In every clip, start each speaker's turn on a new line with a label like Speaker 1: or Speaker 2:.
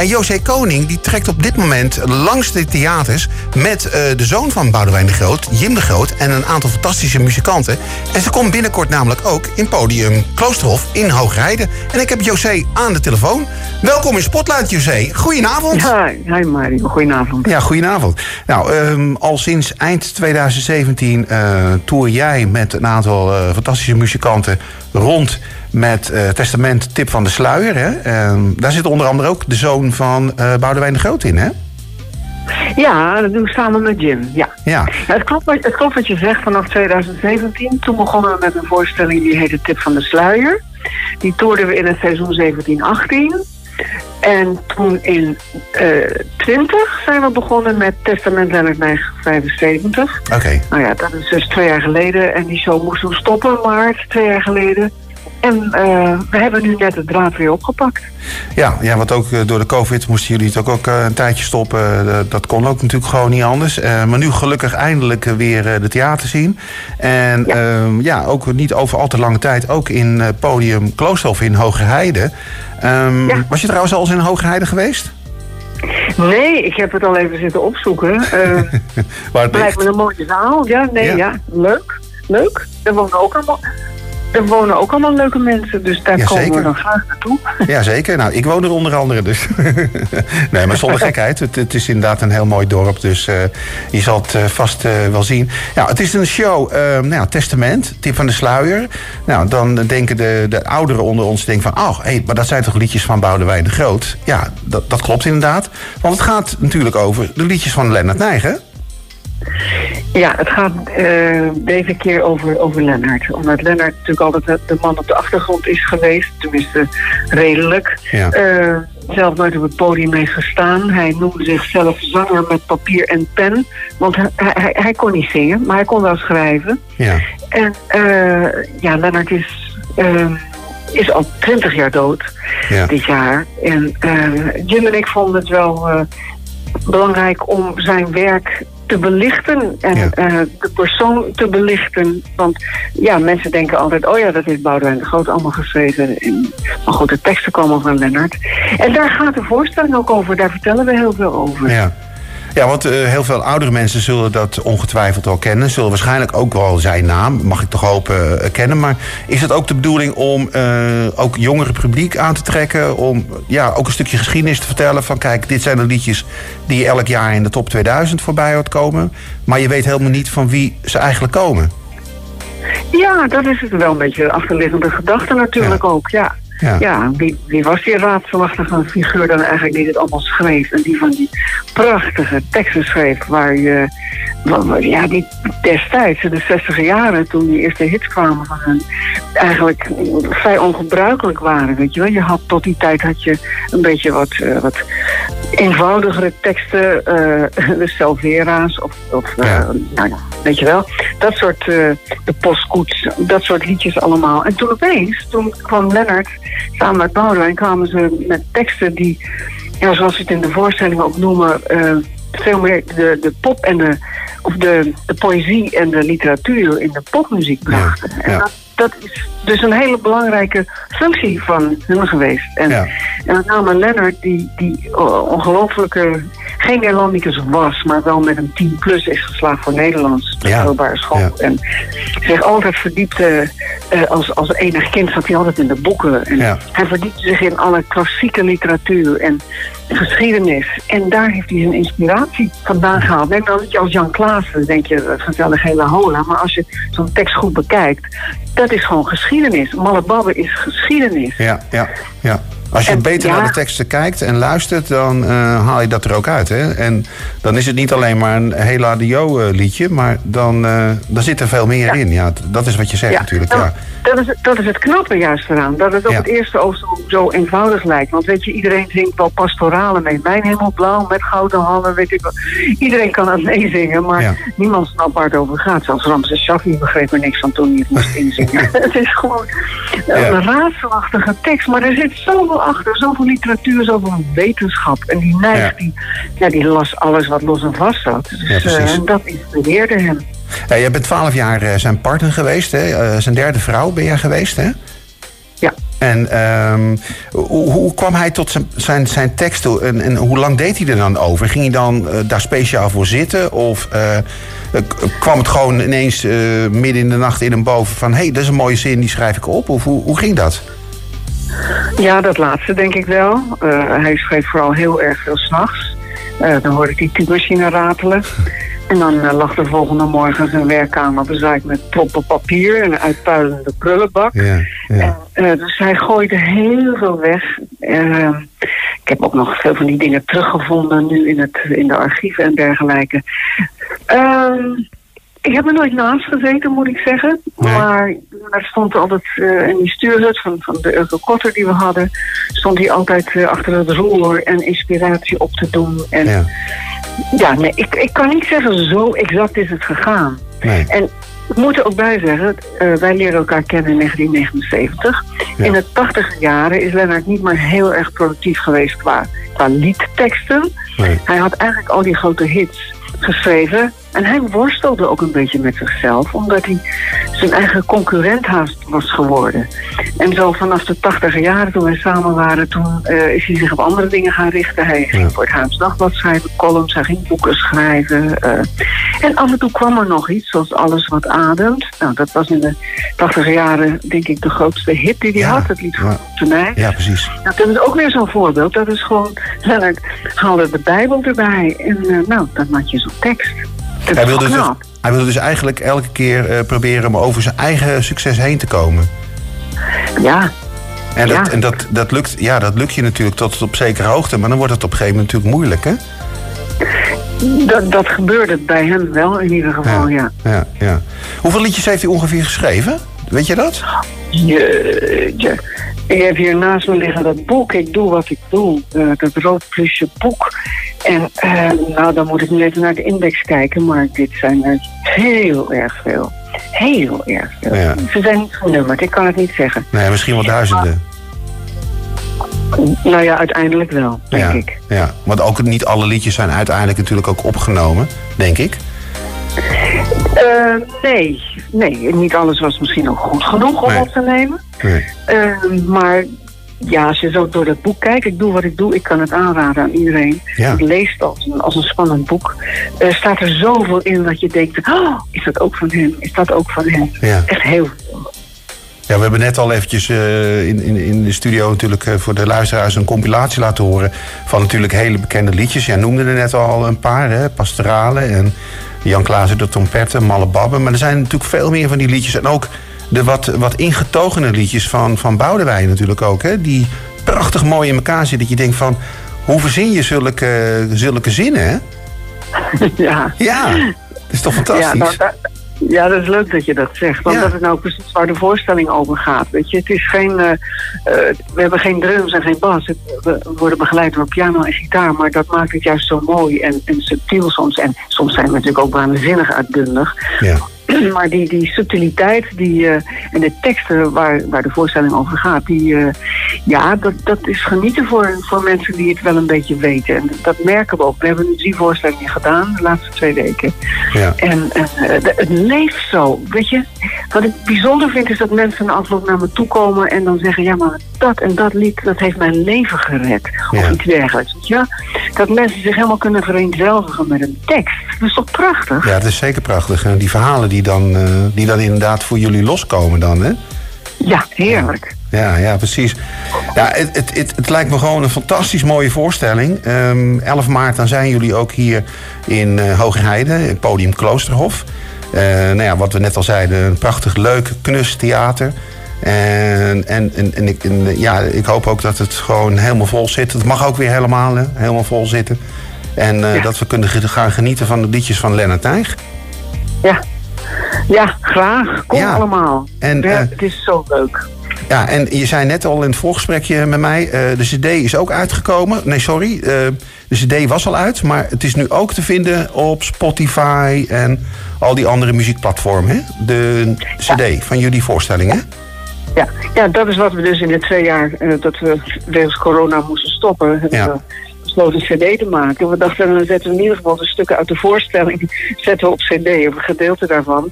Speaker 1: En José Koning die trekt op dit moment langs de theaters... met eh, de zoon van Boudewijn de Groot, Jim de Groot... en een aantal fantastische muzikanten. En ze komt binnenkort namelijk ook in podium Kloosterhof in Hoogrijden. En ik heb José aan de telefoon. Welkom in Spotlight, José. Goedenavond.
Speaker 2: Hi, hi Mario. Goedenavond.
Speaker 1: Ja, goedenavond. Nou, ehm, al sinds eind 2017 uh, tour jij met een aantal uh, fantastische muzikanten rond met uh, Testament Tip van de Sluier. Hè? Ehm, daar zit onder andere ook de zoon van Boudewijn de Groot in, hè?
Speaker 2: Ja, dat doen we samen met Jim. Ja.
Speaker 1: ja.
Speaker 2: Het, klopt, het klopt wat je zegt vanaf 2017. Toen begonnen we met een voorstelling die heette Tip van de Sluier. Die toerden we in het seizoen 17-18. En toen in uh, 20 zijn we begonnen met Testament Nijg 75.
Speaker 1: Oké. Okay.
Speaker 2: Nou ja, dat is dus twee jaar geleden. En die show moesten we stoppen, maart, twee jaar geleden. En uh, we hebben nu net het draad weer opgepakt.
Speaker 1: Ja, ja want ook uh, door de COVID moesten jullie het ook, ook uh, een tijdje stoppen. dat kon ook natuurlijk gewoon niet anders. maar nu gelukkig eindelijk weer de theater zien. En ja. Ehm, ja. ook niet over al te lange tijd. Ook in podium Kloosterhof in Hogerheide. Um, ja. Was je trouwens al eens in Hogerheide geweest?
Speaker 2: Nee, ik heb het al even zitten opzoeken.
Speaker 1: Waar het
Speaker 2: lijkt me een mooie zaal. Ja, nee, ja. ja. Leuk. Leuk. Er wonen ook allemaal er wonen ook allemaal leuke mensen, dus daar
Speaker 1: ja,
Speaker 2: komen
Speaker 1: zeker.
Speaker 2: we dan graag naartoe.
Speaker 1: Ja, zeker. Nou, ik woon er onder andere, dus... nee, maar zonder gekheid. Het, het, is inderdaad een heel mooi dorp, dus uh, je zal het uh, vast uh, wel zien. Ja, het is een show, nou ja, Testament, Tip van de Sluier. Nou, dan denken de, de ouderen onder ons denken van... oh, hey, maar dat zijn toch liedjes van Boudewijn de Groot? Ja, dat, dat klopt inderdaad. Want het gaat natuurlijk over de liedjes van Lennart Nijgen.
Speaker 2: Ja, het gaat uh, deze keer over, over Lennart. Omdat Lennart natuurlijk altijd de man op de achtergrond is geweest. Tenminste, redelijk.
Speaker 1: Ja.
Speaker 2: Uh, zelf nooit op het podium heeft gestaan. Hij noemde zichzelf zanger met papier en pen. Want hij, hij, hij kon niet zingen, maar hij kon wel schrijven.
Speaker 1: Ja.
Speaker 2: En uh, ja, Lennart is, is al twintig jaar dood
Speaker 1: ja.
Speaker 2: dit jaar. En Jim en ik vonden het wel belangrijk om zijn werk te belichten en
Speaker 1: ja.
Speaker 2: uh, de persoon te belichten. Want ja, mensen denken altijd, oh ja, dat heeft Boudewijn de Groot allemaal geschreven. En, maar goed, de teksten komen van Lennart. En daar gaat de voorstelling ook over, daar vertellen we heel veel over.
Speaker 1: Ja. Ja, want uh, heel veel oudere mensen zullen dat ongetwijfeld al kennen. Zullen waarschijnlijk ook wel zijn naam, mag ik toch hopen, uh, kennen. Maar is het ook de bedoeling om uh, ook jongere publiek aan te trekken? Om ja, ook een stukje geschiedenis te vertellen van... kijk, dit zijn de liedjes die elk jaar in de top 2000 voorbij hoort komen. Maar je weet helemaal niet van wie ze eigenlijk komen.
Speaker 2: Ja, dat is het wel een beetje de achterliggende gedachte natuurlijk
Speaker 1: Ja.
Speaker 2: ook, ja.
Speaker 1: Ja.
Speaker 2: Ja, wie, wie was die raadselachtige figuur dan eigenlijk die dit allemaal schreef? En die van die prachtige teksten schreef waar je... Ja, die destijds, in de 60 jaren, toen die eerste hits kwamen van hen... eigenlijk vrij ongebruikelijk waren, weet je wel. Je had tot die tijd had je een beetje wat, eh, wat eenvoudigere teksten. eh de Selvera's of, of eh,
Speaker 1: Ja.
Speaker 2: nou ja, weet je wel. Dat soort, de postkoets, dat soort liedjes allemaal. En toen opeens, toen kwam Lennart samen met Boudewijn kwamen ze met teksten die, ja, zoals ze het in de voorstelling ook noemen, eh, veel meer de, de pop en de, of de, de poëzie en de literatuur in de popmuziek brachten.
Speaker 1: Ja,
Speaker 2: En dat, dat is dus een hele belangrijke functie van hun geweest. En,
Speaker 1: Ja.
Speaker 2: en met name Lennart, die, die uh, ongelofelijke, geen Nederlandicus was, maar wel met een 10 plus is geslaagd voor Nederlands, de
Speaker 1: Ja.
Speaker 2: middelbare school.
Speaker 1: Ja.
Speaker 2: En zich altijd verdiepte, eh, als, als enig kind zat hij altijd in de boeken. En
Speaker 1: Ja.
Speaker 2: hij verdiepte zich in alle klassieke literatuur en geschiedenis. En daar heeft hij zijn inspiratie vandaan gehaald. Denk dan dat je als Jan Klaassen, denk je, eh, gezellig hele hola. Maar als je zo'n tekst goed bekijkt, dat is gewoon geschiedenis. Malle Babbe is geschiedenis.
Speaker 1: Ja, ja, ja. Als je
Speaker 2: En
Speaker 1: beter
Speaker 2: ja-
Speaker 1: naar de teksten kijkt en luistert, dan eh, haal je dat er ook uit. Hè? En dan is het niet alleen maar een heel adio eh, liedje, maar dan, eh, dan zit er veel meer
Speaker 2: Ja.
Speaker 1: in. Ja, dat is wat je zegt natuurlijk. Ja.
Speaker 2: dat, is, dat is het knappe juist eraan. Dat het op het eerste oog zo, zo eenvoudig lijkt. Want weet je, iedereen zingt wel pastoralen mee. Mijn hemel blauw met gouden handen, weet ik wel. Iedereen kan het meezingen, maar niemand snapt waar het over gaat. Zelfs Ramses Shaffi begreep er niks van toen hij het moest inzingen. het is gewoon een raadselachtige tekst. Maar er zit zoveel achter, zoveel literatuur, zoveel wetenschap. En die neigt,
Speaker 1: Ja.
Speaker 2: die, ja, die las alles wat los en vast zat. Dus,
Speaker 1: Ja,
Speaker 2: eh, dat inspireerde hem.
Speaker 1: Ja, jij bent twaalf jaar eh, zijn partner geweest. Hè? Eh, zijn derde vrouw ben jij geweest, hè?
Speaker 2: Ja.
Speaker 1: En um, hoe, hoe, kwam hij tot zijn, zijn, zijn teksten en, en, hoe lang deed hij er dan over? Ging hij dan uh, daar speciaal voor zitten? Of uh, kwam het gewoon ineens uh, midden in de nacht in hem boven van... hé, hey, dat is een mooie zin, die schrijf ik op? Of hoe, hoe ging dat?
Speaker 2: Ja, dat laatste denk ik wel. hij schreef vooral heel erg veel s'nachts. dan hoorde ik die typemachine ratelen. En dan uh, lag de volgende morgen zijn werkkamer bezaaid met ploppen papier en een uitpuilende prullenbak. Ja, ja. En, uh, dus hij gooide heel veel weg. Uh, ik heb ook nog veel van die dingen teruggevonden nu in, het, in de archieven en dergelijke. Ik heb er nooit naast gezeten, moet ik zeggen. Nee. Maar er stond altijd uh, in die stuurhut van, van de Urkel Kotter die we hadden... stond hij altijd uh, achter het roer en inspiratie op te doen. En ja, ja nee, ik, ik kan niet zeggen zo exact is het gegaan. Nee. En ik moet er ook bij zeggen, uh, wij leren elkaar kennen in 1979. Ja. In de tachtige jaren is Lennart niet meer heel erg productief geweest qua, qua liedteksten. Nee. Hij had eigenlijk al die grote hits geschreven. En hij worstelde ook een beetje met zichzelf, omdat hij zijn eigen concurrent haast was geworden. En zo vanaf de tachtige jaren, toen wij samen waren, toen uh, is hij zich op andere dingen gaan richten. Hij ging ja. voor het Haams Dagblad schrijven, columns, hij ging boeken schrijven. Uh, en af en toe kwam er nog iets, zoals Alles wat ademt. Nou, dat was in de tachtige jaren, denk ik, de grootste hit die hij ja. had. Het lied van ja. mij.
Speaker 1: Ja, precies.
Speaker 2: Nou, dat is ook weer zo'n voorbeeld. Dat is gewoon, Lennart haalde de Bijbel erbij. En uh, nou, dan had je zo'n tekst.
Speaker 1: Hij wilde, dus, hij wilde dus eigenlijk elke keer uh, proberen om over zijn eigen succes heen te komen.
Speaker 2: Ja.
Speaker 1: En, dat,
Speaker 2: ja.
Speaker 1: en dat, dat, lukt, ja, dat lukt je natuurlijk tot op zekere hoogte, maar dan wordt het op een gegeven moment natuurlijk moeilijk, hè?
Speaker 2: Dat, dat gebeurde bij hem wel in ieder geval, ja.
Speaker 1: ja. ja, ja. Hoeveel liedjes heeft hij ongeveer geschreven? Weet je dat?
Speaker 2: Jeetje. Ik heb hier naast me liggen dat boek. Ik doe wat ik doe. Uh, dat rood plusje boek. En uh, nou, dan moet ik nu even naar de index kijken. Maar dit zijn er heel erg veel. Heel erg veel. Ja. Ze zijn niet genummerd. Ik kan het niet zeggen.
Speaker 1: Nee, misschien wel duizenden.
Speaker 2: Nou ja, uiteindelijk wel, denk
Speaker 1: ja,
Speaker 2: ik.
Speaker 1: Ja, want ook niet alle liedjes zijn uiteindelijk natuurlijk ook opgenomen, denk ik.
Speaker 2: Uh, nee, nee, niet alles was misschien ook goed genoeg om
Speaker 1: Nee.
Speaker 2: op te nemen.
Speaker 1: Nee.
Speaker 2: Uh, maar ja, als je zo door dat boek kijkt, ik doe wat ik doe, ik kan het aanraden aan iedereen.
Speaker 1: Ja.
Speaker 2: Het leest als een, als een spannend boek. Er staat er zoveel in dat je denkt, oh, is dat ook van hem? Is dat ook van hem?
Speaker 1: Ja.
Speaker 2: Echt heel veel.
Speaker 1: Ja, we hebben net al eventjes uh, in, in, in de studio natuurlijk uh, voor de luisteraars een compilatie laten horen van natuurlijk hele bekende liedjes. Jij noemde er net al een paar, hè? Pastorale en Jan Klaassen de trompetten, Malle Babben. Maar er zijn natuurlijk veel meer van die liedjes. En ook de wat, wat ingetogene liedjes van, van Boudewijn natuurlijk ook. Hè? Die prachtig mooi in elkaar zitten. Dat je denkt van, hoe verzin je zulke, zulke zinnen, hè?
Speaker 2: ja.
Speaker 1: Ja, dat is toch fantastisch?
Speaker 2: Ja, nou, dat, ja, dat is leuk dat je dat zegt. Want
Speaker 1: Ja.
Speaker 2: dat is nou precies waar de voorstelling over gaat. Weet je, het is geen. eh, eh, we hebben geen drums en geen bas. Het- we worden begeleid door piano en gitaar. Maar dat maakt het juist zo mooi en, en subtiel soms. En soms zijn we natuurlijk ook waanzinnig uitbundig.
Speaker 1: Ja.
Speaker 2: Maar die, die subtiliteit die, eh, en de teksten waar, waar de voorstelling over gaat, die, eh, ja, dat, dat is genieten voor, voor mensen die het wel een beetje weten. En dat merken we ook. We hebben nu drie voorstellingen gedaan de laatste twee weken.
Speaker 1: Ja.
Speaker 2: En eh, de- het leeft zo. Weet je, wat ik bijzonder vind is dat mensen na afloop naar me toe komen en dan zeggen: Ja, maar dat en dat lied, dat heeft mijn leven gered. Of
Speaker 1: Ja.
Speaker 2: iets dergelijks. Wel? Dat mensen zich helemaal kunnen vereenzelvigen met een tekst. Dat is toch prachtig?
Speaker 1: ja, het is zeker prachtig. En die verhalen die dan, eh, die dan inderdaad voor jullie loskomen dan, hè?
Speaker 2: Ja, heerlijk.
Speaker 1: Ja, ja, precies. Ja, het, het, het, het lijkt me gewoon een fantastisch mooie voorstelling. Ehm 11 maart dan zijn jullie ook hier in uh, Hoogheide, het podium Kloosterhof. Eh, nou ja, wat we net al zeiden, een prachtig leuk knus theater. En, en, en, en ik, en, ja, ik hoop ook dat het gewoon helemaal vol zit. Het mag ook weer helemaal, hè, helemaal vol zitten. En eh,
Speaker 2: Ja.
Speaker 1: dat we kunnen gaan genieten van de liedjes van Lennart Tijg.
Speaker 2: Ja. Ja, graag. Kom
Speaker 1: Ja.
Speaker 2: allemaal.
Speaker 1: En,
Speaker 2: ja,
Speaker 1: eh,
Speaker 2: het is zo leuk.
Speaker 1: Ja, en je zei net al in het voorgesprekje met mij, eh, de CD is ook uitgekomen. Nee, sorry, de CD was al uit, maar het is nu ook te vinden op Spotify en al die andere muziekplatformen. Hè? De CD van jullie voorstelling, hè?
Speaker 2: Ja. ja, dat is wat we dus in de twee jaar eh, dat we wegens corona moesten stoppen, hebben
Speaker 1: Ja.
Speaker 2: we besloten cd te maken. We dachten, dan zetten we in ieder geval de stukken uit de voorstelling zetten we op cd, of een gedeelte daarvan.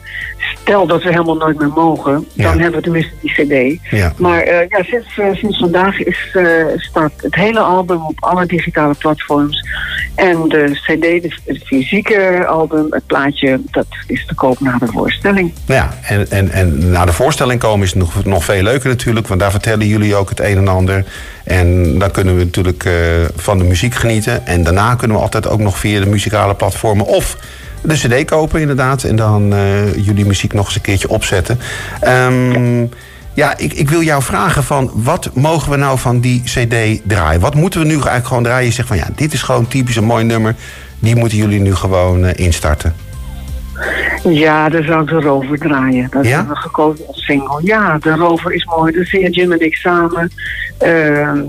Speaker 2: Stel dat we helemaal nooit meer mogen, dan
Speaker 1: Ja.
Speaker 2: hebben we tenminste die cd.
Speaker 1: Ja.
Speaker 2: Maar eh, ja, sinds, eh, sinds vandaag is, eh, staat het hele album op alle digitale platforms. En de cd, het fysieke album, het plaatje, dat is te koop na de voorstelling.
Speaker 1: Ja, en, en, en na de voorstelling komen is het nog, nog veel leuker natuurlijk. Want daar vertellen jullie ook het een en ander. En dan kunnen we natuurlijk van de muziek genieten. En daarna kunnen we altijd ook nog via de muzikale platformen of de cd kopen inderdaad. En dan eh, jullie muziek nog eens een keertje opzetten. Ehm, ja, ik, ik wil jou vragen van wat mogen we nou van die cd draaien? Wat moeten we nu eigenlijk gewoon draaien? Je zegt van ja, dit is gewoon typisch een mooi nummer. Die moeten jullie nu gewoon eh, instarten.
Speaker 2: Ja, dan zou ik de Rover draaien. Dat
Speaker 1: Ja?
Speaker 2: hebben we gekozen als single. Ja, de Rover is mooi. Dat zingen Jim en ik samen. Ehm,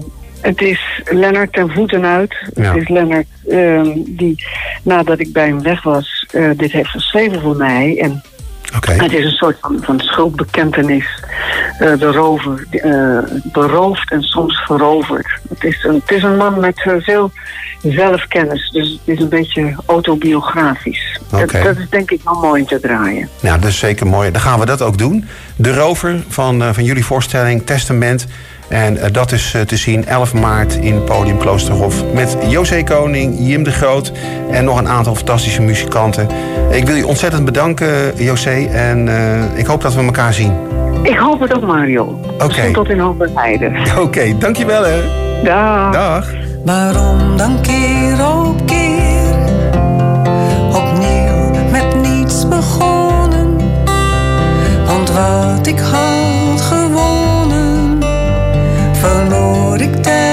Speaker 2: het is Lennart ten voeten uit.
Speaker 1: Ja.
Speaker 2: Het is Lennart ehm, die, nadat ik bij hem weg was, eh, dit heeft geschreven voor mij. En het is een soort van, van schuldbekentenis. Eh, de rover eh, beroofd en soms veroverd. Het is een, het is een man met eh, veel zelfkennis. Dus het is een beetje autobiografisch. Dat, dat is denk ik wel mooi te draaien.
Speaker 1: Nou, dat is zeker mooi. Dan gaan we dat ook doen. De Rover van, eh, van jullie voorstelling Testament. En eh, dat is eh, te zien 11 maart in Podium Kloosterhof. Met José Koning, Jim de Groot en nog een aantal fantastische muzikanten. Ik wil je ontzettend bedanken, José. En eh, ik hoop dat we elkaar zien.
Speaker 2: Ik hoop het ook, Mario. Misschien tot in hoop
Speaker 1: Oké, dankjewel hè.
Speaker 2: Dag.
Speaker 1: Dag.
Speaker 3: Waarom dan keer op keer opnieuw met niets begonnen? Want wat ik had What it.